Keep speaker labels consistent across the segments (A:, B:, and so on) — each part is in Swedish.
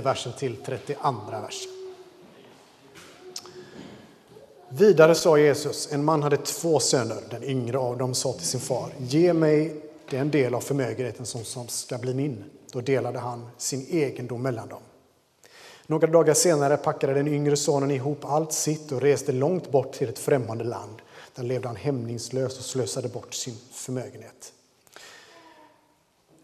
A: versen till 32 versen. Vidare sa Jesus, en man hade två söner. Den yngre av dem sa till sin far, ge mig den del av förmögenheten som, som ska bli min. Då delade han sin egendom mellan dem. Några dagar senare packade den yngre sonen ihop allt sitt och reste långt bort till ett främmande land. Där levde han hämningslöst och slösade bort sin förmögenhet.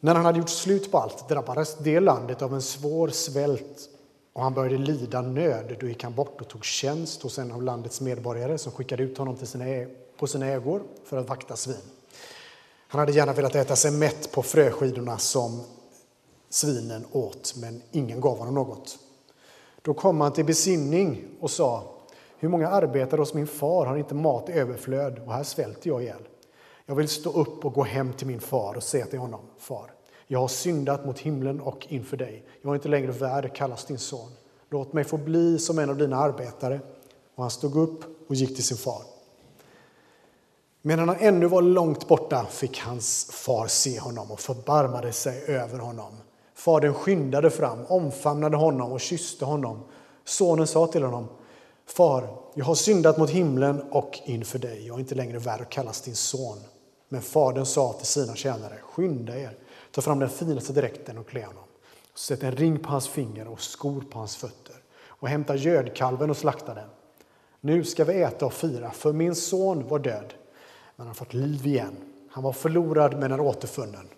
A: När han hade gjort slut på allt drabbades det landet av en svår svält och han började lida nöd. Då gick han bort och tog tjänst hos en av landets medborgare som skickade ut honom till sina, på sina ägor för att vakta svin. Han hade gärna velat äta sig mätt på fröskidorna som svinen åt, men ingen gav honom något. Då kom han till besinning och sa, hur många arbetare hos min far har inte mat i överflöd och här svälter jag ihjäl. Jag vill stå upp och gå hem till min far och säga till honom, far, jag har syndat mot himlen och inför dig. Jag är inte längre värd att kallas din son. Låt mig få bli som en av dina arbetare. Och han stod upp och gick till sin far. Medan han ännu var långt borta fick hans far se honom och förbarmade sig över honom. Fadern skyndade fram, omfamnade honom och kysste honom. Sonen sa till honom, Far, jag har syndat mot himlen och inför dig. Jag är inte längre värd att kallas din son. Men fadern sa till sina tjänare, skynda er, ta fram den finaste dräkten och klä honom. Sätt en ring på hans finger och skor på hans fötter och hämta gödkalven och slakta den. Nu ska vi äta och fira, för min son var död, men han har fått liv igen. Han var förlorad men är återfunnen.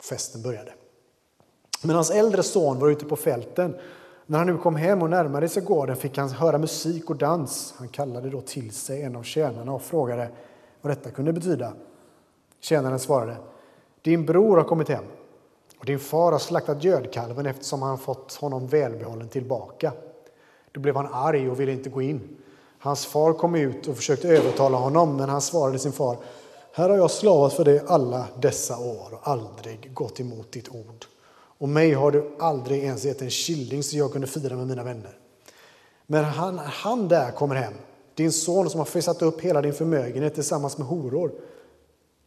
A: Festen började. Men hans äldre son var ute på fälten. När han nu kom hem och närmade sig gården fick han höra musik och dans. Han kallade då till sig en av tjänarna och frågade vad detta kunde betyda. Tjänaren svarade, din bror har kommit hem och din far har slaktat gödkalven eftersom han fått honom välbehållen tillbaka. Då blev han arg och ville inte gå in. Hans far kom ut och försökte övertala honom, men han svarade sin far, här har jag slavat för dig alla dessa år och aldrig gått emot ditt ord. Och mig har du aldrig ens gett en killing så jag kunde fira med mina vänner. Men han, han där kommer hem, din son som har festat upp hela din förmögenhet tillsammans med horor.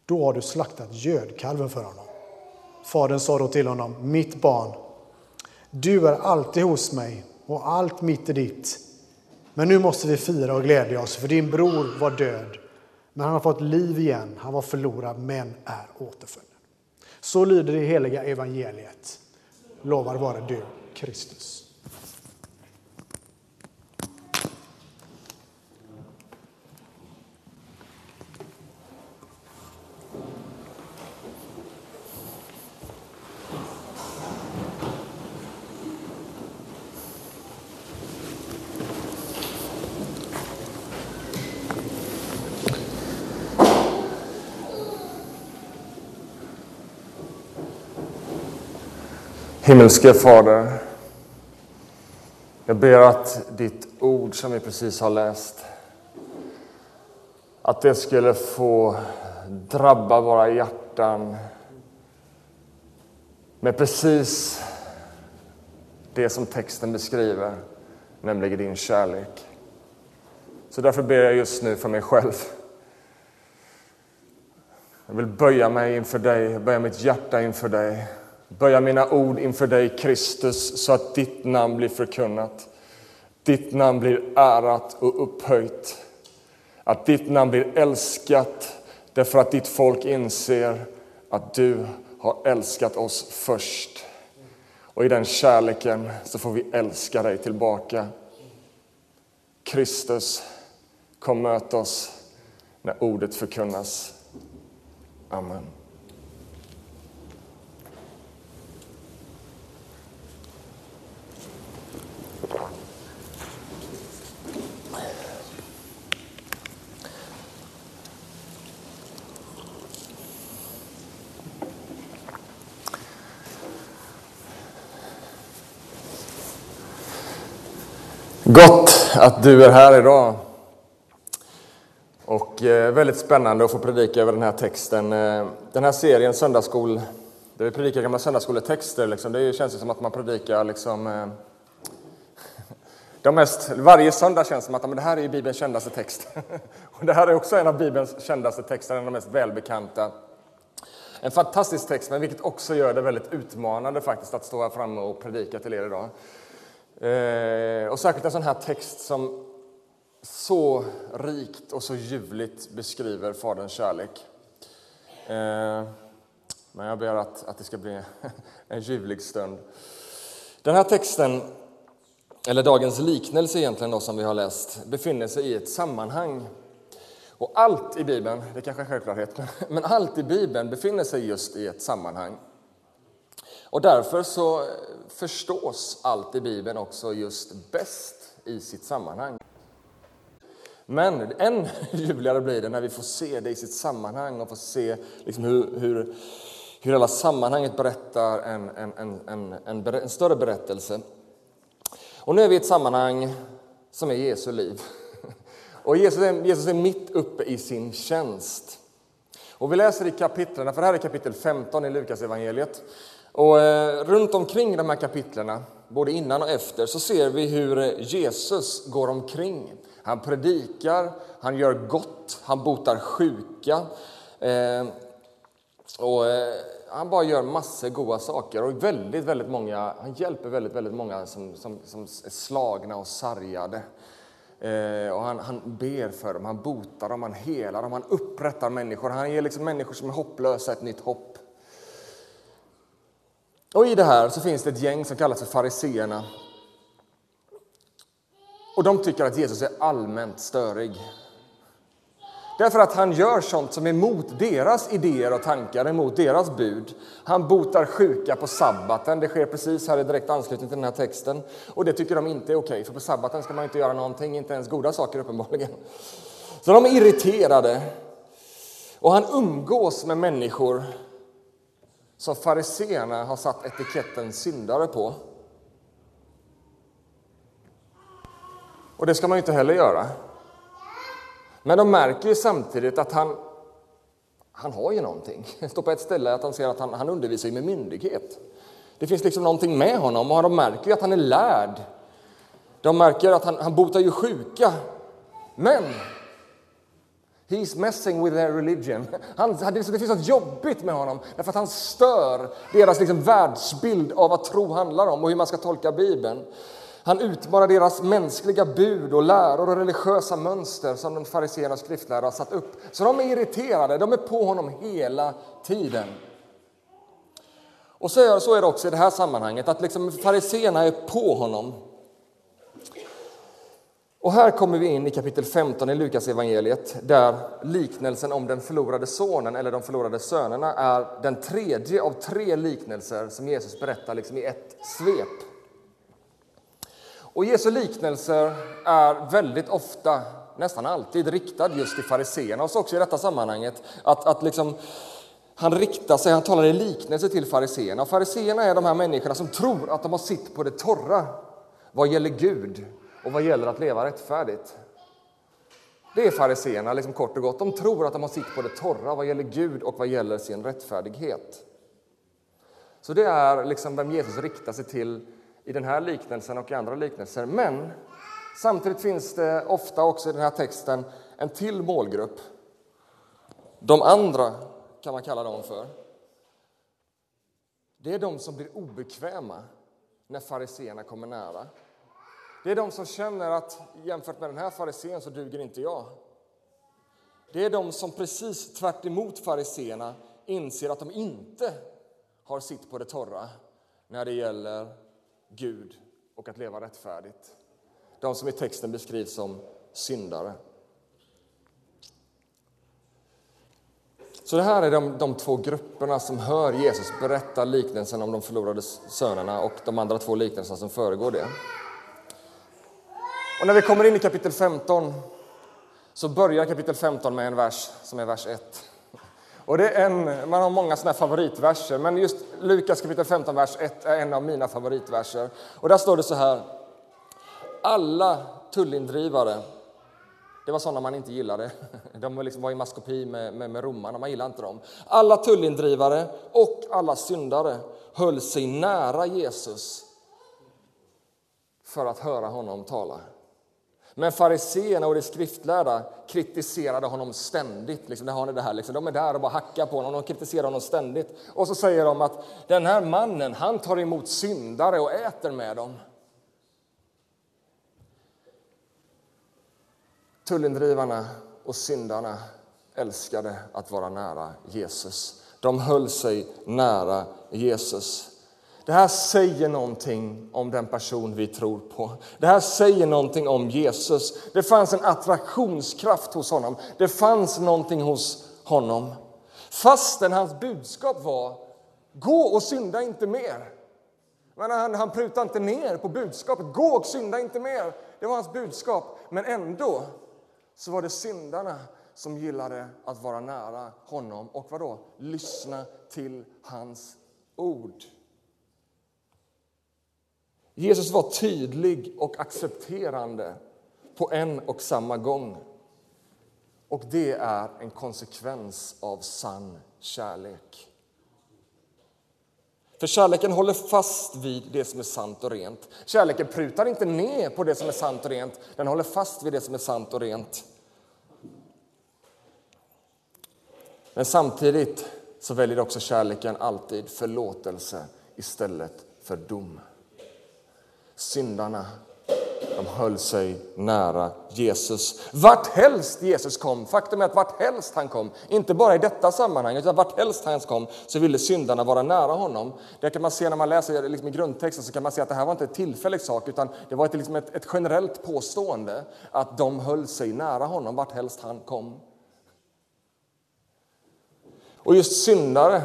A: Då har du slaktat gödkalven för honom. Fadern sa då till honom, mitt barn, du är alltid hos mig och allt mitt är ditt. Men nu måste vi fira och glädja oss, för din bror var död, men han har fått liv igen. Han var förlorad, men är återfunnen. Så lyder det heliga evangeliet. Lovar vare du, Kristus.
B: Himmelske Fader, jag ber att ditt ord som vi precis har läst, att det skulle få drabba våra hjärtan med precis det som texten beskriver, nämligen din kärlek. Så därför ber jag just nu för mig själv. Jag vill böja mig inför dig, böja mitt hjärta inför dig böja mina ord inför dig, Kristus, så att ditt namn blir förkunnat. Ditt namn blir ärat och upphöjt. Att ditt namn blir älskat därför att ditt folk inser att du har älskat oss först. Och i den kärleken så får vi älska dig tillbaka. Kristus, kom möt oss när ordet förkunnas. Amen. Gott att du är här idag. Och eh, väldigt spännande att få predika över den här texten. Eh, den här serien Söndagsskol, där vi predikar gamla söndagsskoletexter, liksom, det känns som att man predikar liksom, eh, de mest, varje söndag känns det som att men det här är Bibelns kändaste text. Och det här är också en av Bibelns kändaste texter, en av de mest välbekanta. En fantastisk text, men vilket också gör det väldigt utmanande faktiskt att stå här framme och predika till er idag. Eh, och särskilt en sån här text som så rikt och så ljuvligt beskriver Faderns kärlek. Eh, men jag ber att, att det ska bli en ljuvlig stund. Den här texten, eller dagens liknelse egentligen då, som vi har läst, befinner sig i ett sammanhang. Och allt i Bibeln, det kanske är självklarhet, men allt i Bibeln befinner sig just i ett sammanhang. Och därför så förstås allt i Bibeln också just bäst i sitt sammanhang. Men än ljuvligare blir det när vi får se det i sitt sammanhang och får se liksom hur, hur, hur hela sammanhanget berättar en, en, en, en, en större berättelse. Och nu är vi i ett sammanhang som är Jesu liv. Och Jesus är, Jesus är mitt uppe i sin tjänst. Och vi läser i kapitlen, för det här är kapitel 15 i Lukas evangeliet. Och eh, runt omkring de här kapitlerna, både innan och efter, så ser vi hur eh, Jesus går omkring. Han predikar, han gör gott, han botar sjuka. Eh, och han bara gör massor goda saker och väldigt, väldigt många, han hjälper väldigt, väldigt många som, som, som är slagna och sargade. Eh, och han, han ber för dem, han botar dem, han helar dem, han upprättar människor. Han ger liksom människor som är hopplösa ett nytt hopp. Och i det här så finns det ett gäng som kallas för fariseerna. Och de tycker att Jesus är allmänt störig. Därför att han gör sånt som är emot deras idéer och tankar, emot deras bud. Han botar sjuka på sabbaten, det sker precis här i direkt anslutning till den här texten. Och det tycker de inte är okej, för på sabbaten ska man inte göra någonting, inte ens goda saker uppenbarligen. Så de är irriterade. Och han umgås med människor som fariseerna har satt etiketten syndare på. Och det ska man ju inte heller göra. Men de märker ju samtidigt att han, han har ju någonting. Det står på ett ställe att han ser att han, han undervisar med myndighet. Det finns liksom någonting med honom och de märker ju att han är lärd. De märker att han, han botar ju sjuka. Men He's messing with their religion. Han, det finns något jobbigt med honom därför att han stör deras liksom världsbild av vad tro handlar om och hur man ska tolka Bibeln. Han utmanar deras mänskliga bud och läror och religiösa mönster som de fariséerna och skriftlärare har satt upp. Så de är irriterade, de är på honom hela tiden. Och så är, så är det också i det här sammanhanget, att liksom fariséerna är på honom. Och här kommer vi in i kapitel 15 i Lukas evangeliet där liknelsen om den förlorade sonen eller de förlorade sönerna är den tredje av tre liknelser som Jesus berättar liksom i ett svep. Och Jesu liknelser är väldigt ofta, nästan alltid, riktad just till fariseerna. Och så också i detta sammanhanget, att, att liksom, han riktar sig, han talar i liknelse till fariseerna. Fariseerna är de här människorna som tror att de har sitt på det torra vad gäller Gud och vad gäller att leva rättfärdigt. Det är fariseerna, liksom kort och gott. De tror att de har sitt på det torra vad gäller Gud och vad gäller sin rättfärdighet. Så det är liksom vem Jesus riktar sig till i den här liknelsen och i andra liknelser. Men samtidigt finns det ofta också i den här texten en till målgrupp. De andra kan man kalla dem för. Det är de som blir obekväma när fariseerna kommer nära. Det är de som känner att jämfört med den här farisén så duger inte jag. Det är de som precis tvärt emot fariseerna inser att de inte har sitt på det torra när det gäller Gud och att leva rättfärdigt. De som i texten beskrivs som syndare. Så det här är de, de två grupperna som hör Jesus berätta liknelsen om de förlorade sönerna och de andra två liknelserna som föregår det. Och när vi kommer in i kapitel 15 så börjar kapitel 15 med en vers som är vers 1. Och det är en, man har många såna favoritverser, men just Lukas kapitel 15, vers 1 är en av mina favoritverser. Och där står det så här. Alla tullindrivare, det var sådana man inte gillade. De var, liksom, var i maskopi med, med, med romarna, man gillade inte dem. Alla tullindrivare och alla syndare höll sig nära Jesus för att höra honom tala. Men fariseerna och de skriftlärda kritiserade honom ständigt. Liksom, har ni det här, liksom, de är där och bara hackar på honom, de kritiserar honom ständigt. Och så säger de att den här mannen, han tar emot syndare och äter med dem. Tullindrivarna och syndarna älskade att vara nära Jesus. De höll sig nära Jesus. Det här säger någonting om den person vi tror på. Det här säger någonting om Jesus. Det fanns en attraktionskraft hos honom. Det fanns någonting hos honom. Fastän hans budskap var gå och synda inte mer. Men han, han prutade inte ner på budskapet. Gå och synda inte mer. Det var hans budskap. Men ändå så var det syndarna som gillade att vara nära honom och vadå? lyssna till hans ord. Jesus var tydlig och accepterande på en och samma gång. Och det är en konsekvens av sann kärlek. För kärleken håller fast vid det som är sant och rent. Kärleken prutar inte ner på det som är sant och rent, den håller fast vid det som är sant och rent. Men samtidigt så väljer också kärleken alltid förlåtelse istället för dom. Syndarna de höll sig nära Jesus. Vart helst Jesus kom, faktum är att vart helst han kom, inte bara i detta sammanhang, utan vart helst han kom så ville syndarna vara nära honom. Det kan man se när man läser liksom i grundtexten, så kan man se att det här var inte en tillfällig sak, utan det var ett, liksom ett, ett generellt påstående att de höll sig nära honom vart helst han kom. Och just syndare,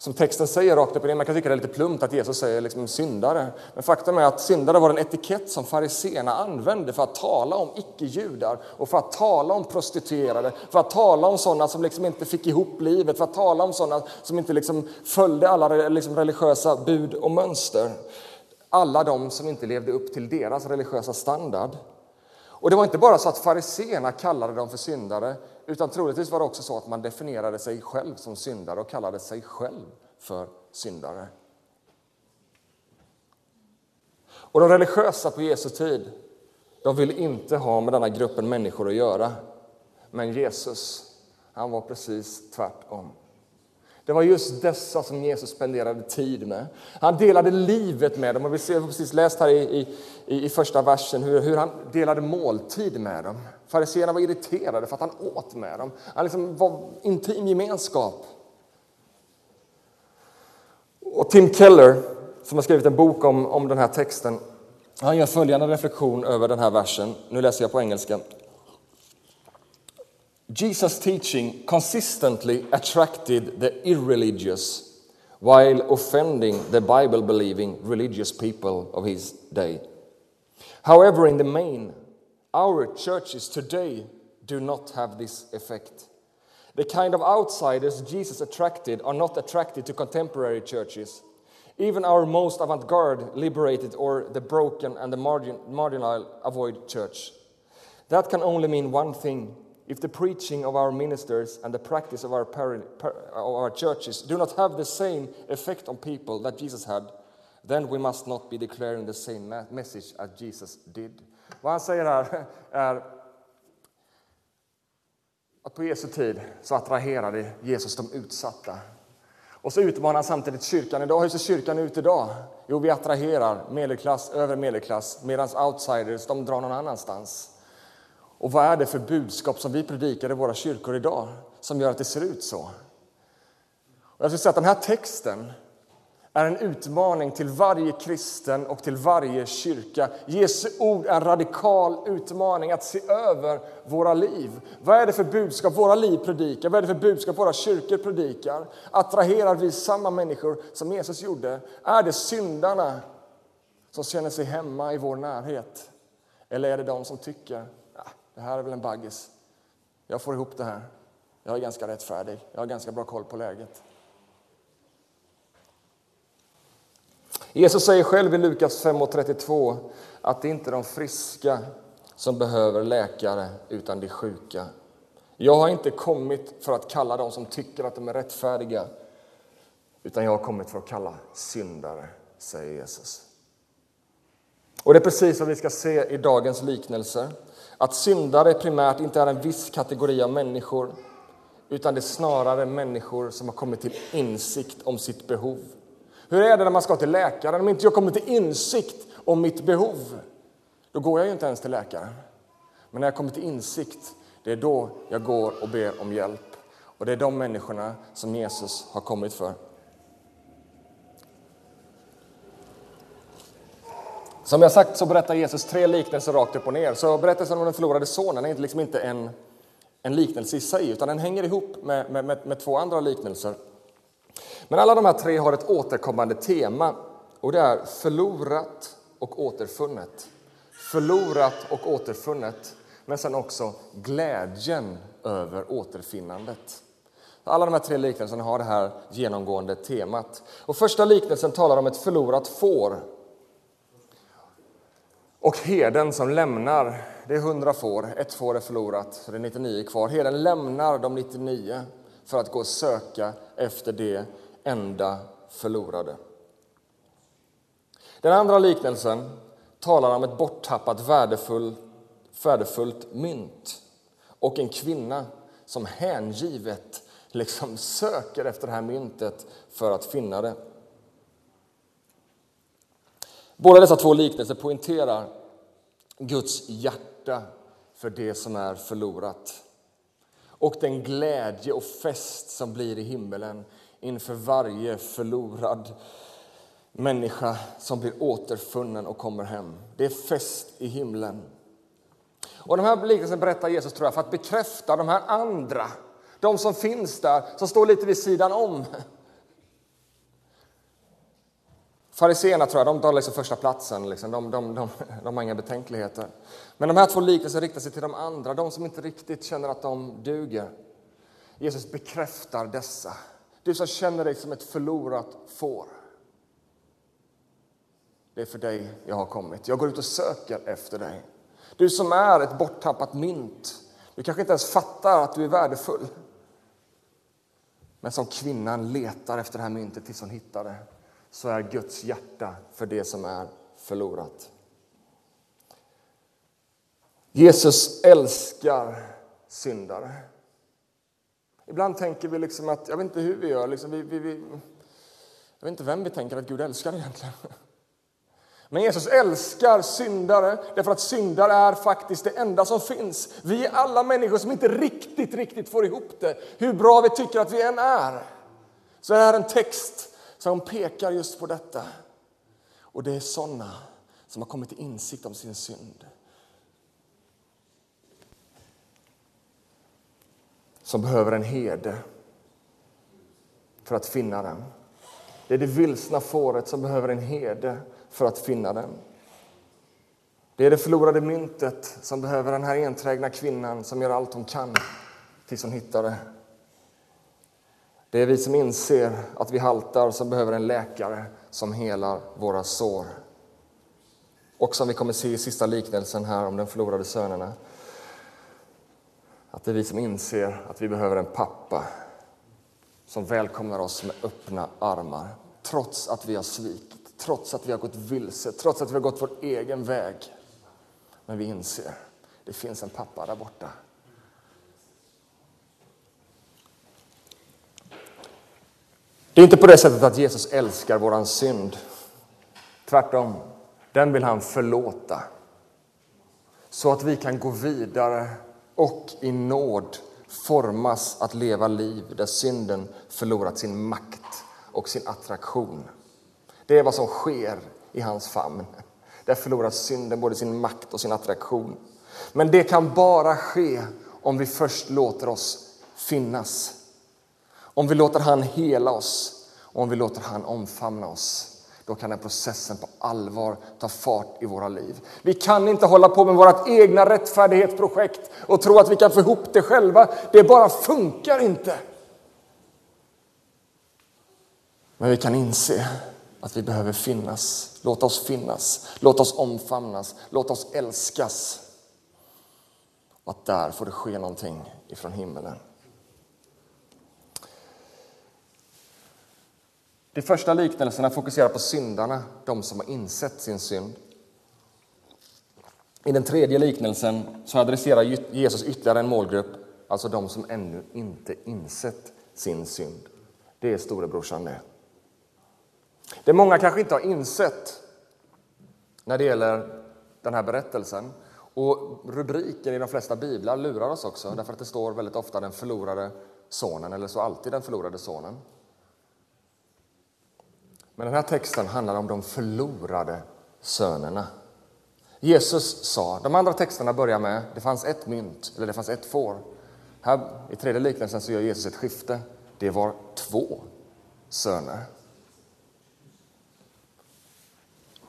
B: som texten säger rakt upp och ner, man kan tycka det är lite plumpt att Jesus säger liksom syndare. Men faktum är att syndare var en etikett som fariseerna använde för att tala om icke-judar och för att tala om prostituerade, för att tala om sådana som liksom inte fick ihop livet, för att tala om sådana som inte liksom följde alla liksom religiösa bud och mönster. Alla de som inte levde upp till deras religiösa standard. Och det var inte bara så att fariseerna kallade dem för syndare, utan troligtvis var det också så att man definierade sig själv som syndare och kallade sig själv för syndare. Och de religiösa på Jesu tid, de ville inte ha med denna gruppen människor att göra. Men Jesus, han var precis tvärtom. Det var just dessa som Jesus spenderade tid med. Han delade livet med dem. Och vi har precis läst här i, i, i första versen hur, hur, han delade måltid med dem. Fariséerna var irriterade för att han åt med dem. Han liksom var intim gemenskap. Och Tim Keller, som har skrivit en bok om, om den här texten, han gör följande reflektion över den här versen. Nu läser jag på engelska. Jesus' teaching consistently attracted the irreligious while offending the Bible believing religious people of his day. However, in the main, our churches today do not have this effect. The kind of outsiders Jesus attracted are not attracted to contemporary churches. Even our most avant garde, liberated, or the broken and the margin, marginal avoid church. That can only mean one thing if the preaching of our ministers and the practice of our, of our churches do not have the same effect on people that Jesus had, then we must not be declaring the same message as Jesus did. Vad han säger här är att på Jesu tid så attraherade Jesus de utsatta. Och så utmanar han samtidigt kyrkan idag. Hur ser kyrkan ut idag? Jo, vi attraherar medelklass, övre medelklass, medan outsiders de drar någon annanstans. Och vad är det för budskap som vi predikar i våra kyrkor idag som gör att det ser ut så? Och jag skulle säga att den här texten är en utmaning till varje kristen och till varje kyrka. Jesu ord är en radikal utmaning att se över våra liv. Vad är det för budskap våra liv predikar? Vad är det för budskap våra kyrkor predikar? Attraherar vi samma människor som Jesus gjorde? Är det syndarna som känner sig hemma i vår närhet? Eller är det de som tycker det här är väl en baggis. Jag får ihop det här. Jag är ganska rättfärdig. Jag har ganska bra koll på läget. Jesus säger själv i Lukas 5.32 att det inte är de friska som behöver läkare, utan de sjuka. Jag har inte kommit för att kalla dem som tycker att de är rättfärdiga, utan jag har kommit för att kalla syndare, säger Jesus. Och det är precis vad vi ska se i dagens liknelser. Att syndare primärt inte är en viss kategori av människor utan det är snarare människor som har kommit till insikt om sitt behov. Hur är det när man ska till läkaren? Om inte jag kommer till insikt om mitt behov, då går jag ju inte ens till läkaren. Men när jag kommer till insikt, det är då jag går och ber om hjälp. Och det är de människorna som Jesus har kommit för. Som jag sagt så berättar Jesus tre liknelser rakt upp och ner. Så berättelsen om den förlorade sonen är liksom inte en, en liknelse i sig, utan den hänger ihop med, med, med, med två andra liknelser. Men alla de här tre har ett återkommande tema och det är förlorat och återfunnet. Förlorat och återfunnet, men sen också glädjen över återfinnandet. Alla de här tre liknelserna har det här genomgående temat. Och första liknelsen talar om ett förlorat får. Och herden som lämnar, det är hundra får, ett får är förlorat, så det är 99 kvar. Herden lämnar de 99 för att gå och söka efter det enda förlorade. Den andra liknelsen talar om ett borttappat värdefull, värdefullt mynt och en kvinna som hängivet liksom söker efter det här myntet för att finna det. Båda dessa två liknelser poängterar Guds hjärta för det som är förlorat och den glädje och fest som blir i himmelen inför varje förlorad människa som blir återfunnen och kommer hem. Det är fest i himlen. Och de här liknelserna berättar Jesus tror jag, för att bekräfta de här andra, de som finns där, som står lite vid sidan om. Fariséerna tror jag, de tar liksom första platsen, liksom. de, de, de, de har inga betänkligheter. Men de här två liknelserna riktar sig till de andra, de som inte riktigt känner att de duger. Jesus bekräftar dessa. Du som känner dig som ett förlorat får. Det är för dig jag har kommit. Jag går ut och söker efter dig. Du som är ett borttappat mynt. Du kanske inte ens fattar att du är värdefull. Men som kvinnan letar efter det här myntet tills hon hittar det så är Guds hjärta för det som är förlorat. Jesus älskar syndare. Ibland tänker vi liksom att, jag vet inte hur vi gör, liksom vi, vi, vi, jag vet inte vem vi tänker att Gud älskar egentligen. Men Jesus älskar syndare därför att syndare är faktiskt det enda som finns. Vi är alla människor som inte riktigt, riktigt får ihop det, hur bra vi tycker att vi än är. Så det här är en text som pekar just på detta. Och det är sådana som har kommit till insikt om sin synd. Som behöver en herde för att finna den. Det är det vilsna fåret som behöver en herde för att finna den. Det är det förlorade myntet som behöver den här enträgna kvinnan som gör allt hon kan tills hon hittar det. Det är vi som inser att vi haltar som behöver en läkare som helar våra sår. Och som vi kommer se i sista liknelsen här om den förlorade sönerna. Att det är vi som inser att vi behöver en pappa som välkomnar oss med öppna armar trots att vi har svikit, trots att vi har gått vilse, trots att vi har gått vår egen väg. Men vi inser det finns en pappa där borta Det är inte på det sättet att Jesus älskar våran synd. Tvärtom, den vill han förlåta. Så att vi kan gå vidare och i nåd formas att leva liv där synden förlorat sin makt och sin attraktion. Det är vad som sker i hans famn. Där förlorar synden både sin makt och sin attraktion. Men det kan bara ske om vi först låter oss finnas om vi låter han hela oss och om vi låter han omfamna oss då kan den processen på allvar ta fart i våra liv. Vi kan inte hålla på med vårt egna rättfärdighetsprojekt och tro att vi kan få ihop det själva. Det bara funkar inte. Men vi kan inse att vi behöver finnas. Låt oss finnas, låt oss omfamnas, låt oss älskas. Och att där får det ske någonting ifrån himmelen. De första liknelserna fokuserar på syndarna, de som har insett sin synd. I den tredje liknelsen så adresserar Jesus ytterligare en målgrupp, alltså de som ännu inte insett sin synd. Det är storebrorsan det. Det många kanske inte har insett när det gäller den här berättelsen och rubriken i de flesta biblar lurar oss också därför att det står väldigt ofta den förlorade sonen eller så alltid den förlorade sonen. Men den här texten handlar om de förlorade sönerna. Jesus sa, de andra texterna börjar med det fanns ett mynt eller det fanns ett får. Här i tredje liknelsen så gör Jesus ett skifte. Det var två söner.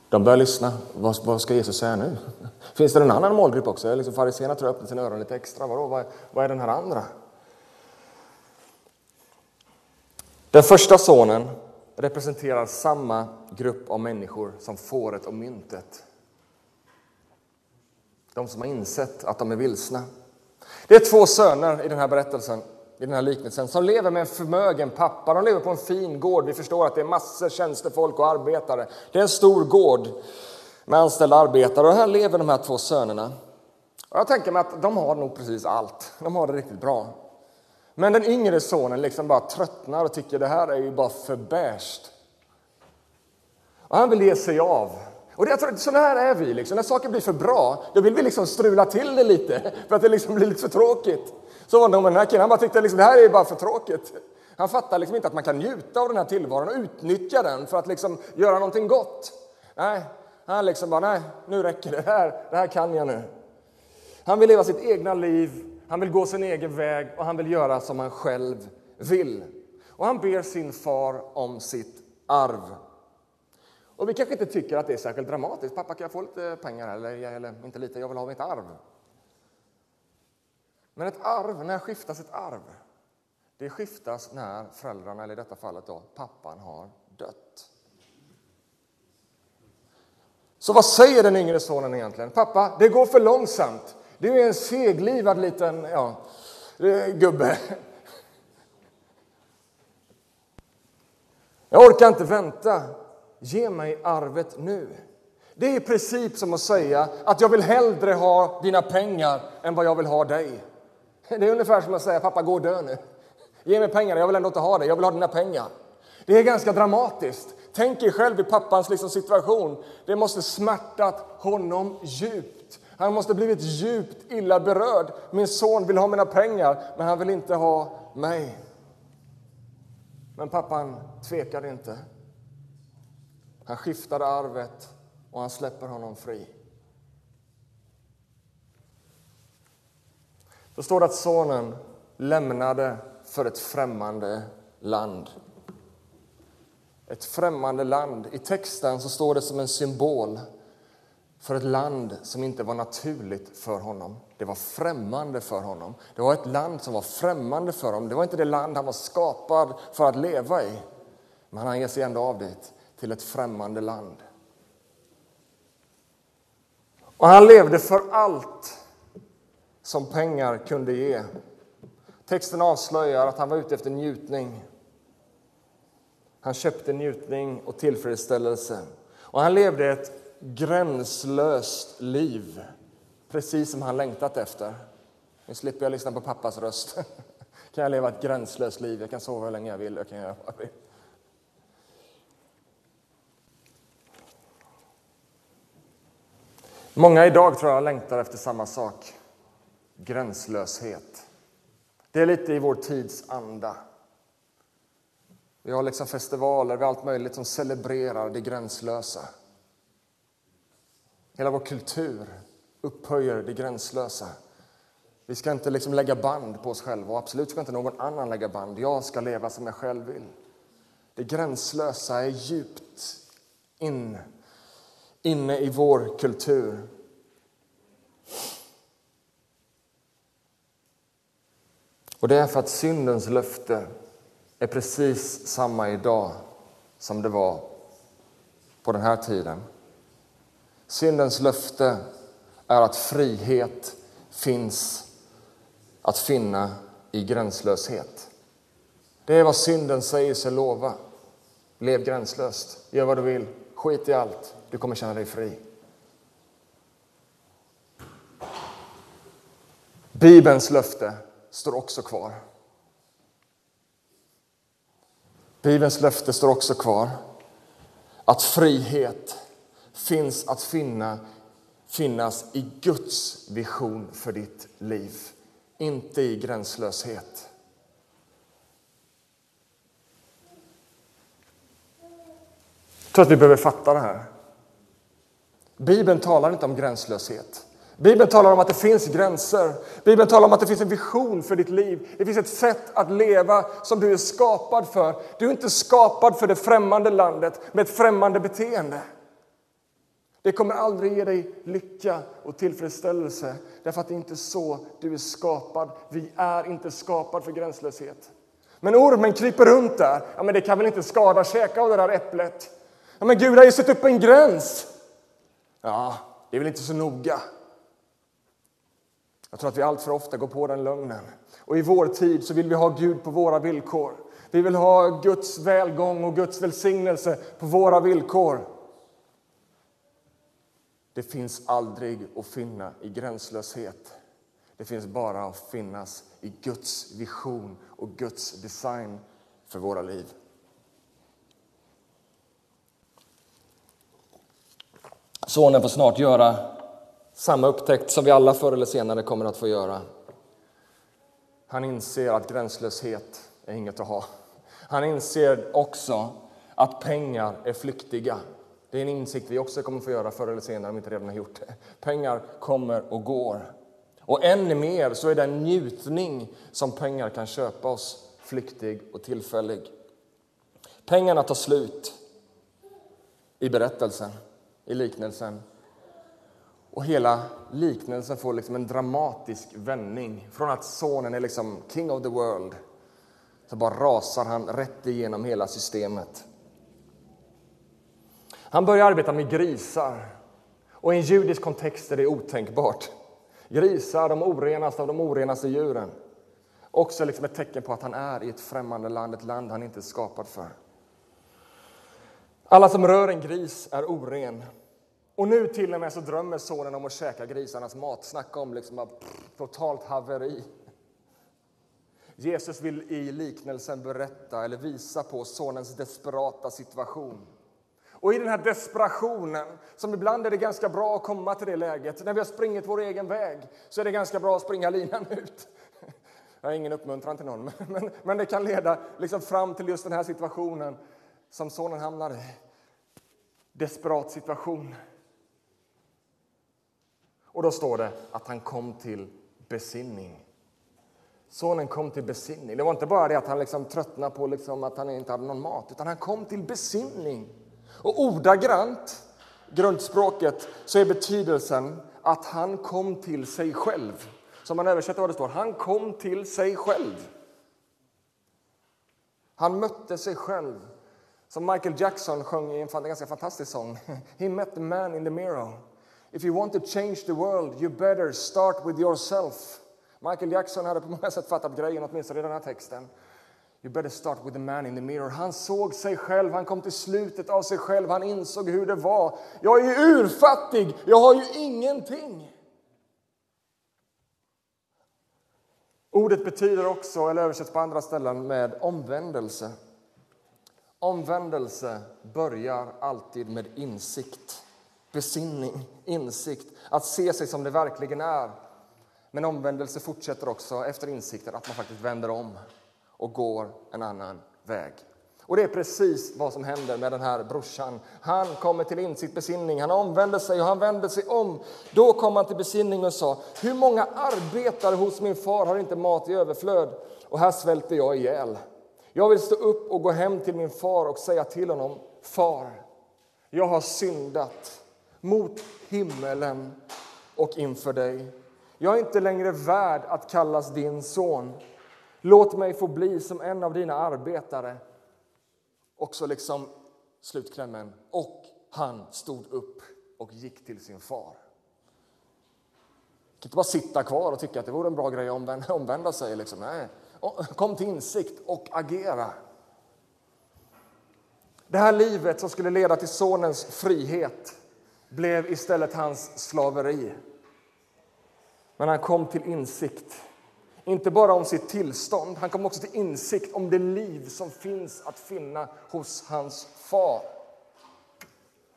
B: De börjar lyssna. Vad, vad ska Jesus säga nu? Finns det en annan målgrupp också? Liksom Fariséerna tror jag öppnar sina öron lite extra. Vadå? Vad, vad är den här andra? Den första sonen representerar samma grupp av människor som fåret och myntet. De som har insett att de är vilsna. Det är två söner i den här berättelsen, i den här liknelsen, som lever med en förmögen pappa. De lever på en fin gård. Vi förstår att det är massor tjänstefolk och arbetare. Det är en stor gård med anställda arbetare och här lever de här två sönerna. Och jag tänker mig att de har nog precis allt. De har det riktigt bra. Men den yngre sonen liksom bara tröttnar och tycker det här är ju bara för beige. Och han vill ge sig av. Och det, jag tror, sådana här är vi. Liksom. När saker blir för bra, då vill vi liksom strula till det lite för att det liksom blir lite för tråkigt. Så var det med den här killen. Han bara tyckte liksom, det här är bara för tråkigt. Han fattar liksom inte att man kan njuta av den här tillvaron och utnyttja den för att liksom göra någonting gott. Nej, han liksom bara, nej, nu räcker det. Det här, det här kan jag nu. Han vill leva sitt egna liv han vill gå sin egen väg och han vill göra som han själv vill. Och han ber sin far om sitt arv. Och vi kanske inte tycker att det är särskilt dramatiskt. Pappa, kan jag få lite pengar? Eller, eller inte lite, jag vill ha mitt arv. Men ett arv, när skiftas ett arv? Det skiftas när föräldrarna, eller i detta fallet då, pappan, har dött. Så vad säger den yngre sonen egentligen? Pappa, det går för långsamt. Du är en seglivad liten ja, eh, gubbe. Jag orkar inte vänta. Ge mig arvet nu. Det är i princip som att säga att jag vill hellre ha dina pengar än vad jag vill ha dig. Det är ungefär som att säga pappa gå och dö nu. Ge mig pengar, jag vill ändå inte ha dig, jag vill ha dina pengar. Det är ganska dramatiskt. Tänk er själv i pappans liksom situation. Det måste smärtat honom djupt. Han måste blivit djupt illa berörd. Min son vill ha mina pengar, men han vill inte ha mig. Men pappan tvekade inte. Han skiftade arvet och han släpper honom fri. Då står det att sonen lämnade för ett främmande land. Ett främmande land. I texten så står det som en symbol för ett land som inte var naturligt för honom. Det var främmande för honom. Det var ett land som var främmande för honom. Det var inte det land han var skapad för att leva i. Men han ger sig ändå av dit, till ett främmande land. Och han levde för allt som pengar kunde ge. Texten avslöjar att han var ute efter njutning. Han köpte njutning och tillfredsställelse. Och han levde ett gränslöst liv, precis som han längtat efter. Nu slipper jag lyssna på pappas röst. kan jag leva ett gränslöst liv, jag kan sova hur länge jag vill. Jag kan göra vad jag vill. Många idag tror jag längtar efter samma sak, gränslöshet. Det är lite i vår tids anda. Vi har liksom festivaler, vi har allt möjligt som celebrerar det gränslösa. Hela vår kultur upphöjer det gränslösa. Vi ska inte liksom lägga band på oss själva och absolut ska inte någon annan lägga band. Jag ska leva som jag själv vill. Det gränslösa är djupt in, inne i vår kultur. Och det är för att syndens löfte är precis samma idag som det var på den här tiden. Syndens löfte är att frihet finns att finna i gränslöshet. Det är vad synden säger sig lova. Lev gränslöst, gör vad du vill, skit i allt, du kommer känna dig fri. Bibelns löfte står också kvar. Bibelns löfte står också kvar. Att frihet finns att finna, finnas i Guds vision för ditt liv, inte i gränslöshet. Jag tror att vi behöver fatta det här. Bibeln talar inte om gränslöshet. Bibeln talar om att det finns gränser. Bibeln talar om att det finns en vision för ditt liv. Det finns ett sätt att leva som du är skapad för. Du är inte skapad för det främmande landet med ett främmande beteende. Det kommer aldrig ge dig lycka och tillfredsställelse därför att det är inte så du är skapad. Vi är inte skapad för gränslöshet. Men ormen kryper runt där. Ja, men det kan väl inte skada, käka av det där äpplet. Ja, men Gud har ju satt upp en gräns. Ja, det är väl inte så noga. Jag tror att vi allt för ofta går på den lögnen. Och i vår tid så vill vi ha Gud på våra villkor. Vi vill ha Guds välgång och Guds välsignelse på våra villkor. Det finns aldrig att finna i gränslöshet. Det finns bara att finnas i Guds vision och Guds design för våra liv. Sonen får snart göra samma upptäckt som vi alla förr eller senare kommer att få göra. Han inser att gränslöshet är inget att ha. Han inser också att pengar är flyktiga. Det är en insikt vi också kommer få göra förr eller senare om vi inte redan har gjort det. Pengar kommer och går. Och än mer så är den njutning som pengar kan köpa oss flyktig och tillfällig. Pengarna tar slut i berättelsen, i liknelsen. Och hela liknelsen får liksom en dramatisk vändning. Från att sonen är liksom king of the world så bara rasar han rätt igenom hela systemet. Han börjar arbeta med grisar. Och i en judisk kontext är det otänkbart. Grisar, de orenaste av de orenaste djuren. Också liksom ett tecken på att han är i ett främmande land, ett land han inte är skapad för. Alla som rör en gris är oren. Och nu till och med så drömmer sonen om att käka grisarnas mat. Snacka om liksom pff, totalt haveri. Jesus vill i liknelsen berätta eller visa på sonens desperata situation. Och i den här desperationen, som ibland är det ganska bra att komma till det läget, när vi har springit vår egen väg, så är det ganska bra att springa linan ut. Jag har ingen uppmuntran till någon, men, men det kan leda liksom fram till just den här situationen som sonen hamnar i. Desperat situation. Och då står det att han kom till besinning. Sonen kom till besinning. Det var inte bara det att han liksom tröttnade på liksom att han inte hade någon mat, utan han kom till besinning. Och ordagrant, grundspråket, så är betydelsen att han kom till sig själv. Som man översätter vad det står, han kom till sig själv. Han mötte sig själv. Som Michael Jackson sjöng i en ganska fantastisk sång. He met the man in the mirror. If you want to change the world you better start with yourself. Michael Jackson hade på många sätt fattat grejen, åtminstone i den här texten. You better start with the man in the mirror. Han såg sig själv, han kom till slutet av sig själv, han insåg hur det var. Jag är urfattig, jag har ju ingenting. Ordet betyder också, eller översätts på andra ställen med omvändelse. Omvändelse börjar alltid med insikt, besinning, insikt, att se sig som det verkligen är. Men omvändelse fortsätter också efter insikten att man faktiskt vänder om och går en annan väg. Och det är precis vad som händer med den här brorsan. Han kommer till insikt, besinning, han omvänder sig och han vänder sig om. Då kom han till besinning och sa, hur många arbetare hos min far har inte mat i överflöd? Och här svälter jag ihjäl. Jag vill stå upp och gå hem till min far och säga till honom, far, jag har syndat mot himmelen och inför dig. Jag är inte längre värd att kallas din son. Låt mig få bli som en av dina arbetare. Och så liksom slutklämmen. Och han stod upp och gick till sin far. kan inte bara sitta kvar och tycka att det vore en bra grej att omvända sig. Liksom. Nej. Kom till insikt och agera. Det här livet som skulle leda till sonens frihet blev istället hans slaveri. Men han kom till insikt, inte bara om sitt tillstånd, han kom också till insikt om det liv som finns att finna hos hans far.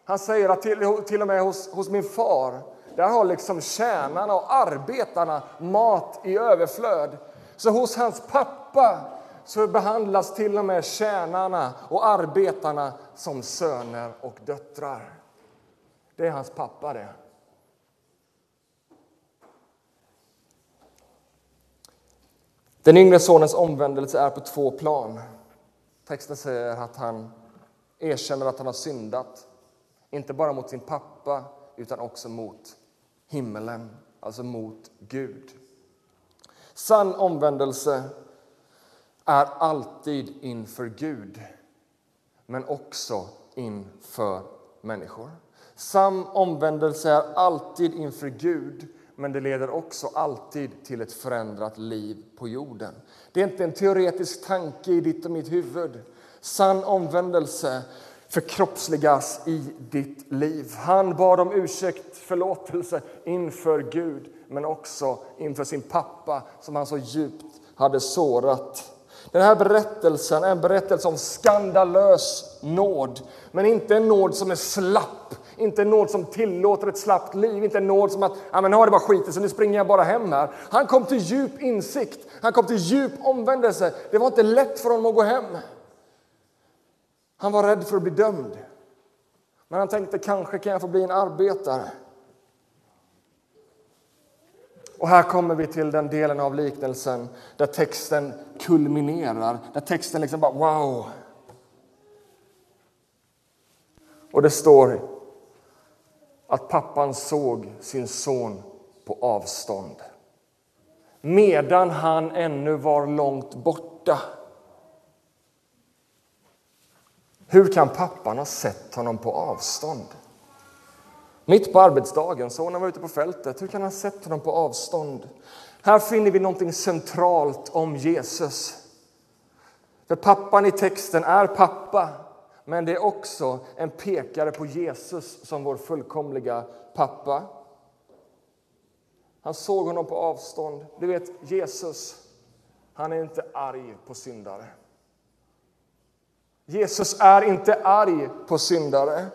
B: Han säger att till, till och med hos, hos min far, där har liksom tjänarna och arbetarna mat i överflöd. Så hos hans pappa så behandlas till och med tjänarna och arbetarna som söner och döttrar. Det är hans pappa det. Den yngre sonens omvändelse är på två plan. Texten säger att han erkänner att han har syndat, inte bara mot sin pappa utan också mot himmelen, alltså mot Gud. Sann omvändelse är alltid inför Gud, men också inför människor. Sann omvändelse är alltid inför Gud, men det leder också alltid till ett förändrat liv på jorden. Det är inte en teoretisk tanke i ditt och mitt huvud. Sann omvändelse förkroppsligas i ditt liv. Han bad om ursäkt, förlåtelse inför Gud men också inför sin pappa som han så djupt hade sårat. Den här berättelsen är en berättelse om skandalös nåd, men inte en nåd som är slapp, inte en nåd som tillåter ett slappt liv, inte en nåd som att ja, men nu har det bara skitit så nu springer jag bara hem här. Han kom till djup insikt, han kom till djup omvändelse. Det var inte lätt för honom att gå hem. Han var rädd för att bli dömd. Men han tänkte kanske kan jag få bli en arbetare. Och här kommer vi till den delen av liknelsen där texten kulminerar, där texten liksom bara wow. Och det står att pappan såg sin son på avstånd medan han ännu var långt borta. Hur kan pappan ha sett honom på avstånd? Mitt på arbetsdagen, sonen var ute på fältet. Hur kan han ha sett honom på avstånd? Här finner vi någonting centralt om Jesus. För pappan i texten är pappa, men det är också en pekare på Jesus som vår fullkomliga pappa. Han såg honom på avstånd. Du vet, Jesus, han är inte arg på syndare. Jesus är inte arg på syndare.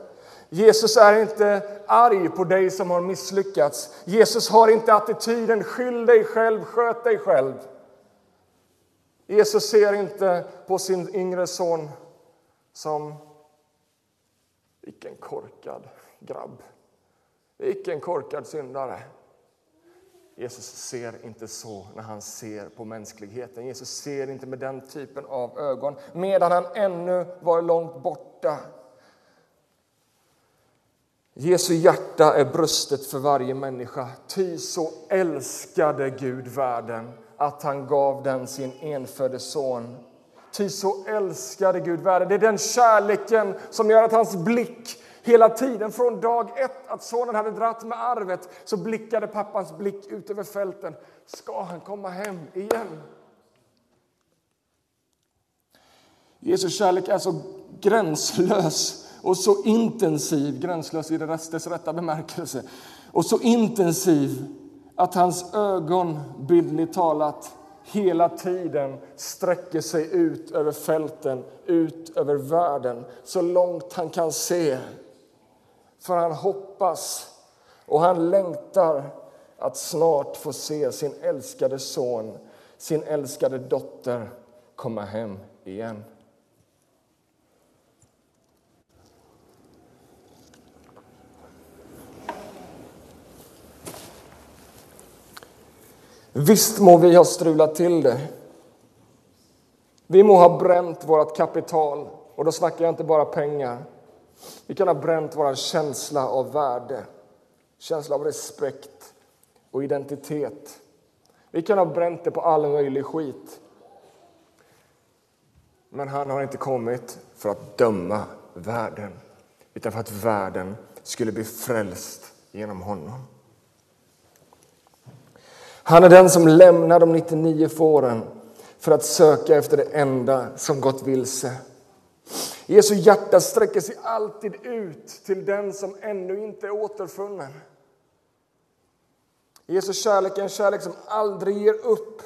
B: Jesus är inte arg på dig som har misslyckats. Jesus har inte attityden skyll dig själv, sköt dig själv. Jesus ser inte på sin yngre son som vilken korkad grabb, vilken korkad syndare. Jesus ser inte så när han ser på mänskligheten. Jesus ser inte med den typen av ögon medan han ännu var långt borta. Jesu hjärta är bröstet för varje människa. Ty så älskade Gud världen att han gav den sin enfödde son. Ty så älskade Gud världen. Det är den kärleken som gör att hans blick hela tiden från dag ett att sonen hade dratt med arvet så blickade pappans blick ut över fälten. Ska han komma hem igen? Jesu kärlek är så gränslös och så intensiv, gränslös i dess rätta bemärkelse, och så intensiv att hans ögon, bildligt talat, hela tiden sträcker sig ut över fälten, ut över världen, så långt han kan se. För han hoppas och han längtar att snart få se sin älskade son, sin älskade dotter komma hem igen. Visst må vi ha strulat till det. Vi må ha bränt vårt kapital, och då snackar jag inte bara pengar. Vi kan ha bränt vår känsla av värde, känsla av respekt och identitet. Vi kan ha bränt det på all möjlig skit. Men han har inte kommit för att döma världen, utan för att världen skulle bli frälst genom honom. Han är den som lämnar de 99 fåren för att söka efter det enda som gått vilse. Jesu hjärta sträcker sig alltid ut till den som ännu inte är återfunnen. Jesu kärlek är en kärlek som aldrig ger upp.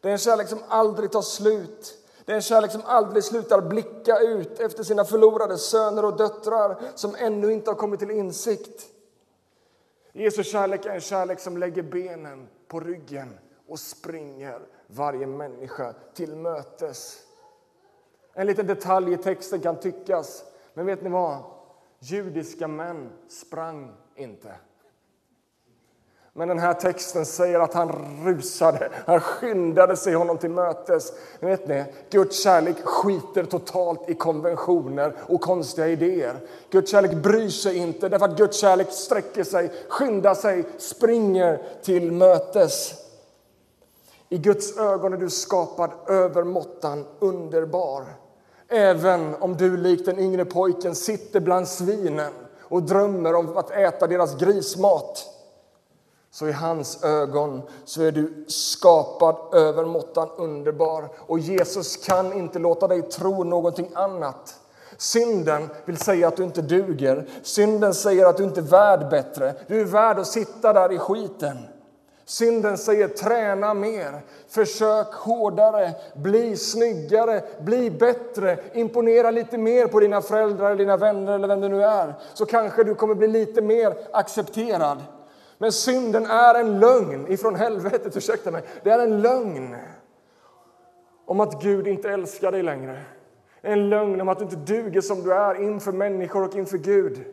B: Det är en kärlek som aldrig tar slut. Det är en kärlek som aldrig slutar blicka ut efter sina förlorade söner och döttrar som ännu inte har kommit till insikt. Jesu kärlek är en kärlek som lägger benen på ryggen och springer varje människa till mötes. En liten detalj i texten kan tyckas, men vet ni vad? Judiska män sprang inte. Men den här texten säger att han rusade, han skyndade sig honom till mötes. Men vet ni, Guds kärlek skiter totalt i konventioner och konstiga idéer. Guds kärlek bryr sig inte, därför att Guds kärlek sträcker sig, skyndar sig, springer till mötes. I Guds ögon är du skapad övermåttan underbar. Även om du likt den yngre pojken sitter bland svinen och drömmer om att äta deras grismat så i hans ögon så är du skapad övermåttan underbar. Och Jesus kan inte låta dig tro någonting annat. Synden vill säga att du inte duger. Synden säger att du inte är värd bättre. Du är värd att sitta där i skiten. Synden säger träna mer, försök hårdare, bli snyggare, bli bättre, imponera lite mer på dina föräldrar, dina vänner eller vem det nu är. Så kanske du kommer bli lite mer accepterad. Men synden är en lögn ifrån helvetet, ursäkta mig. Det är en lögn om att Gud inte älskar dig längre. En lögn om att du inte duger som du är inför människor och inför Gud.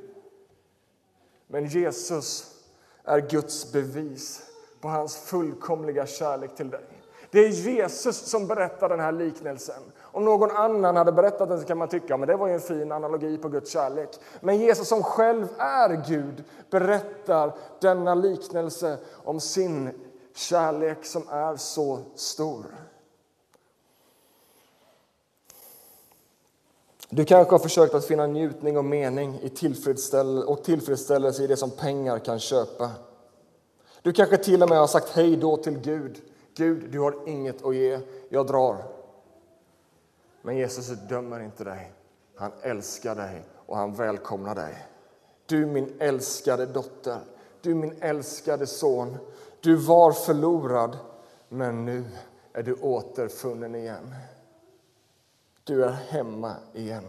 B: Men Jesus är Guds bevis på hans fullkomliga kärlek till dig. Det är Jesus som berättar den här liknelsen. Om någon annan hade berättat den så kan man tycka men det var en fin analogi på Guds kärlek. Men Jesus som själv är Gud berättar denna liknelse om sin kärlek som är så stor. Du kanske har försökt att finna njutning och mening i tillfredsställ och tillfredsställelse i det som pengar kan köpa. Du kanske till och med har sagt hej då till Gud. Gud, du har inget att ge, jag drar. Men Jesus dömer inte dig. Han älskar dig och han välkomnar dig. Du min älskade dotter, du min älskade son. Du var förlorad, men nu är du återfunnen igen. Du är hemma igen.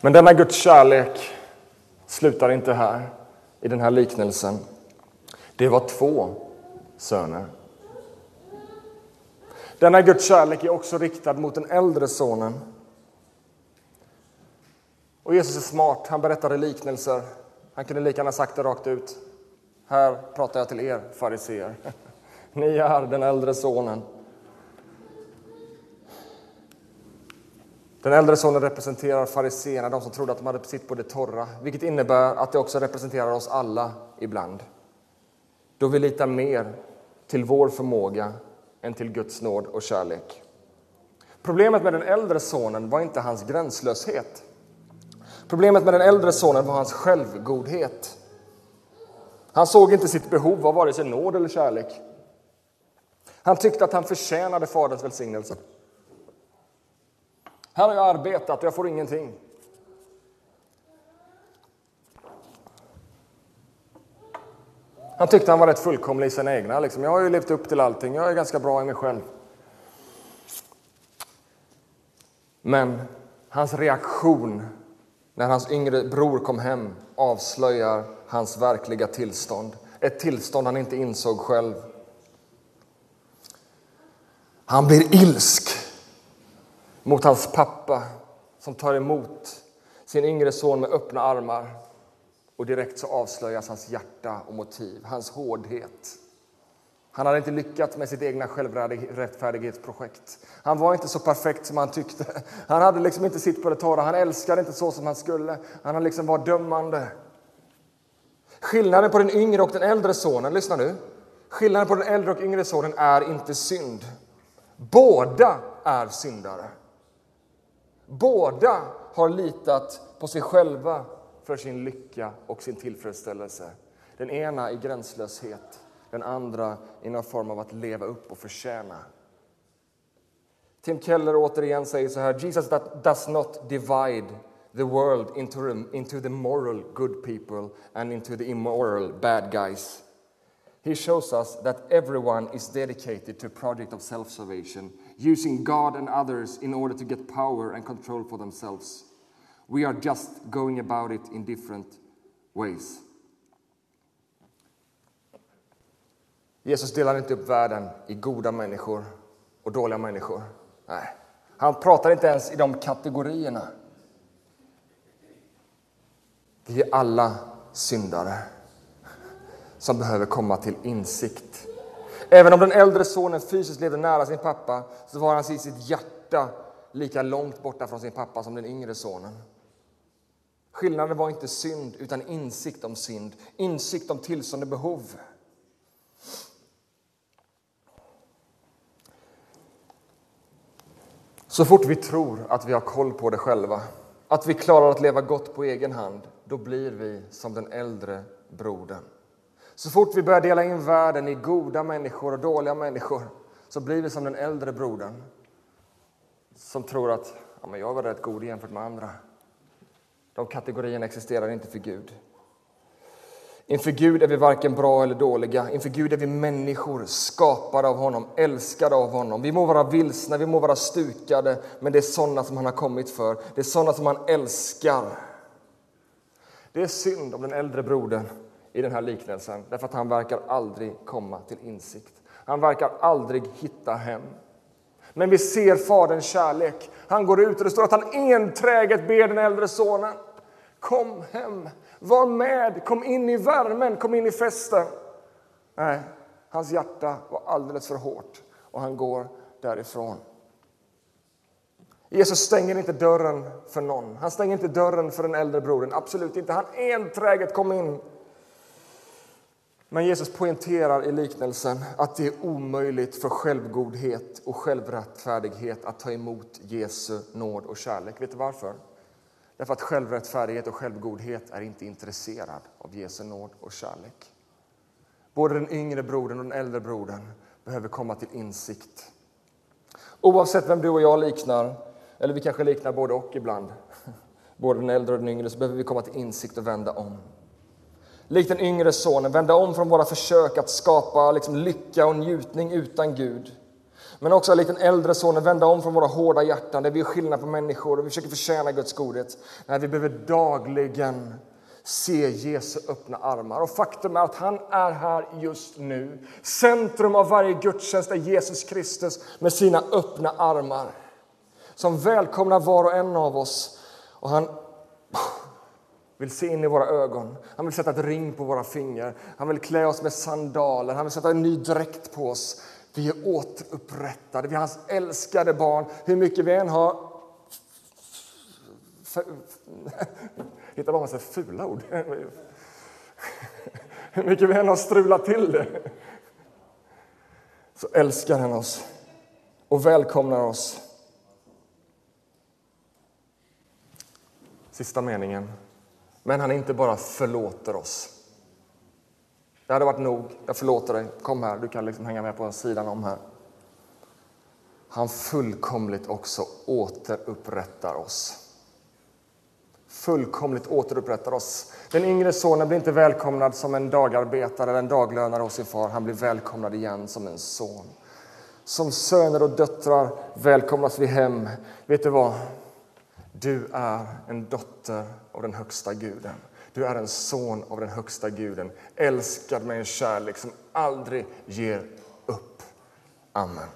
B: Men denna Guds kärlek slutar inte här i den här liknelsen. Det var två söner. Denna Guds kärlek är också riktad mot den äldre sonen. Och Jesus är smart, han berättade liknelser. Han kunde lika gärna sagt det rakt ut. Här pratar jag till er fariseer. Ni är den äldre sonen. Den äldre sonen representerar fariseerna, de som trodde att de hade sitt på det torra, vilket innebär att det också representerar oss alla ibland. Då vi litar mer till vår förmåga än till Guds nåd och kärlek. Problemet med den äldre sonen var inte hans gränslöshet. Problemet med den äldre sonen var hans självgodhet. Han såg inte sitt behov av vare sig nåd eller kärlek. Han tyckte att han förtjänade Faderns välsignelse. Här har jag arbetat och jag får ingenting. Han tyckte han var rätt fullkomlig i sina egna. Liksom. Jag har ju levt upp till allting, jag är ganska bra i mig själv. Men hans reaktion när hans yngre bror kom hem avslöjar hans verkliga tillstånd. Ett tillstånd han inte insåg själv. Han blir ilsk mot hans pappa som tar emot sin yngre son med öppna armar. Och direkt så avslöjas hans hjärta och motiv, hans hårdhet. Han hade inte lyckats med sitt egna självrättfärdighetsprojekt. Han var inte så perfekt som han tyckte. Han hade liksom inte sitt på det torra. Han älskade inte så som han skulle. Han liksom var dömande. Skillnaden på den yngre och den äldre sonen, lyssna nu. Skillnaden på den äldre och yngre sonen är inte synd. Båda är syndare. Båda har litat på sig själva för sin lycka och sin tillfredsställelse. Den ena i gränslöshet, den andra i någon form av att leva upp och förtjäna. Tim Keller återigen säger så här, Jesus does not divide the world into, into the moral good people and into the immoral bad guys. He shows us that everyone is dedicated to a project of self salvation, using God and others in order to get power and control for themselves. We are just going about it in different ways. Jesus delar inte upp världen i goda människor och dåliga människor. Nej, han pratar inte ens i de kategorierna. Vi är alla syndare som behöver komma till insikt. Även om den äldre sonen fysiskt levde nära sin pappa så var han i sitt hjärta lika långt borta från sin pappa som den yngre sonen. Skillnaden var inte synd, utan insikt om synd, insikt om tillstånd och behov. Så fort vi tror att vi har koll på det själva, att vi klarar att leva gott på egen hand, då blir vi som den äldre brodern. Så fort vi börjar dela in världen i goda människor och dåliga människor så blir vi som den äldre brodern som tror att ja, men jag var rätt god jämfört med andra. De kategorierna existerar inte för Gud. Inför Gud är vi varken bra eller dåliga. Inför Gud är vi människor skapade av honom, älskade av honom. Vi må vara vilsna, vi må vara stukade, men det är sådana som han har kommit för. Det är sådana som han älskar. Det är synd om den äldre brodern i den här liknelsen, därför att han verkar aldrig komma till insikt. Han verkar aldrig hitta hem. Men vi ser Faderns kärlek. Han går ut och det står att han enträget ber den äldre sonen. Kom hem, var med, kom in i värmen, kom in i festen. Nej, hans hjärta var alldeles för hårt och han går därifrån. Jesus stänger inte dörren för någon. Han stänger inte dörren för den äldre brodern. Absolut inte. Han enträget kom in. Men Jesus poängterar i liknelsen att det är omöjligt för självgodhet och självrättfärdighet att ta emot Jesu nåd och kärlek. Vet du varför? Därför att självrättfärdighet och självgodhet är inte intresserad av Jesu nåd och kärlek. Både den yngre brodern och den äldre brodern behöver komma till insikt. Oavsett vem du och jag liknar, eller vi kanske liknar både och ibland, både den äldre och den yngre, så behöver vi komma till insikt och vända om. Likt den yngre sonen, vända om från våra försök att skapa liksom lycka och njutning utan Gud men också likt den äldre sonen vända om från våra hårda hjärtan där vi är skillnad på människor och vi försöker förtjäna Guds godhet. Nej, vi behöver dagligen se Jesu öppna armar. Och faktum är att han är här just nu. Centrum av varje gudstjänst är Jesus Kristus med sina öppna armar som välkomnar var och en av oss. Och han vill se in i våra ögon. Han vill sätta ett ring på våra fingrar. Han vill klä oss med sandaler. Han vill sätta en ny dräkt på oss. Vi är återupprättade, vi är hans älskade barn. Hur mycket vi än har... Hitta på massa fula ord. Hur mycket vi än har strulat till det så älskar han oss och välkomnar oss. Sista meningen. Men han inte bara förlåter oss. Det hade varit nog. Jag förlåter dig. Kom här, du kan liksom hänga med på sidan om här. Han fullkomligt också återupprättar oss. Fullkomligt återupprättar oss. Den yngre sonen blir inte välkomnad som en dagarbetare eller en daglönare hos sin far. Han blir välkomnad igen som en son. Som söner och döttrar välkomnas vi hem. Vet du vad? Du är en dotter av den högsta guden. Du är en son av den högsta guden, älskad med en kärlek som aldrig ger upp. Amen.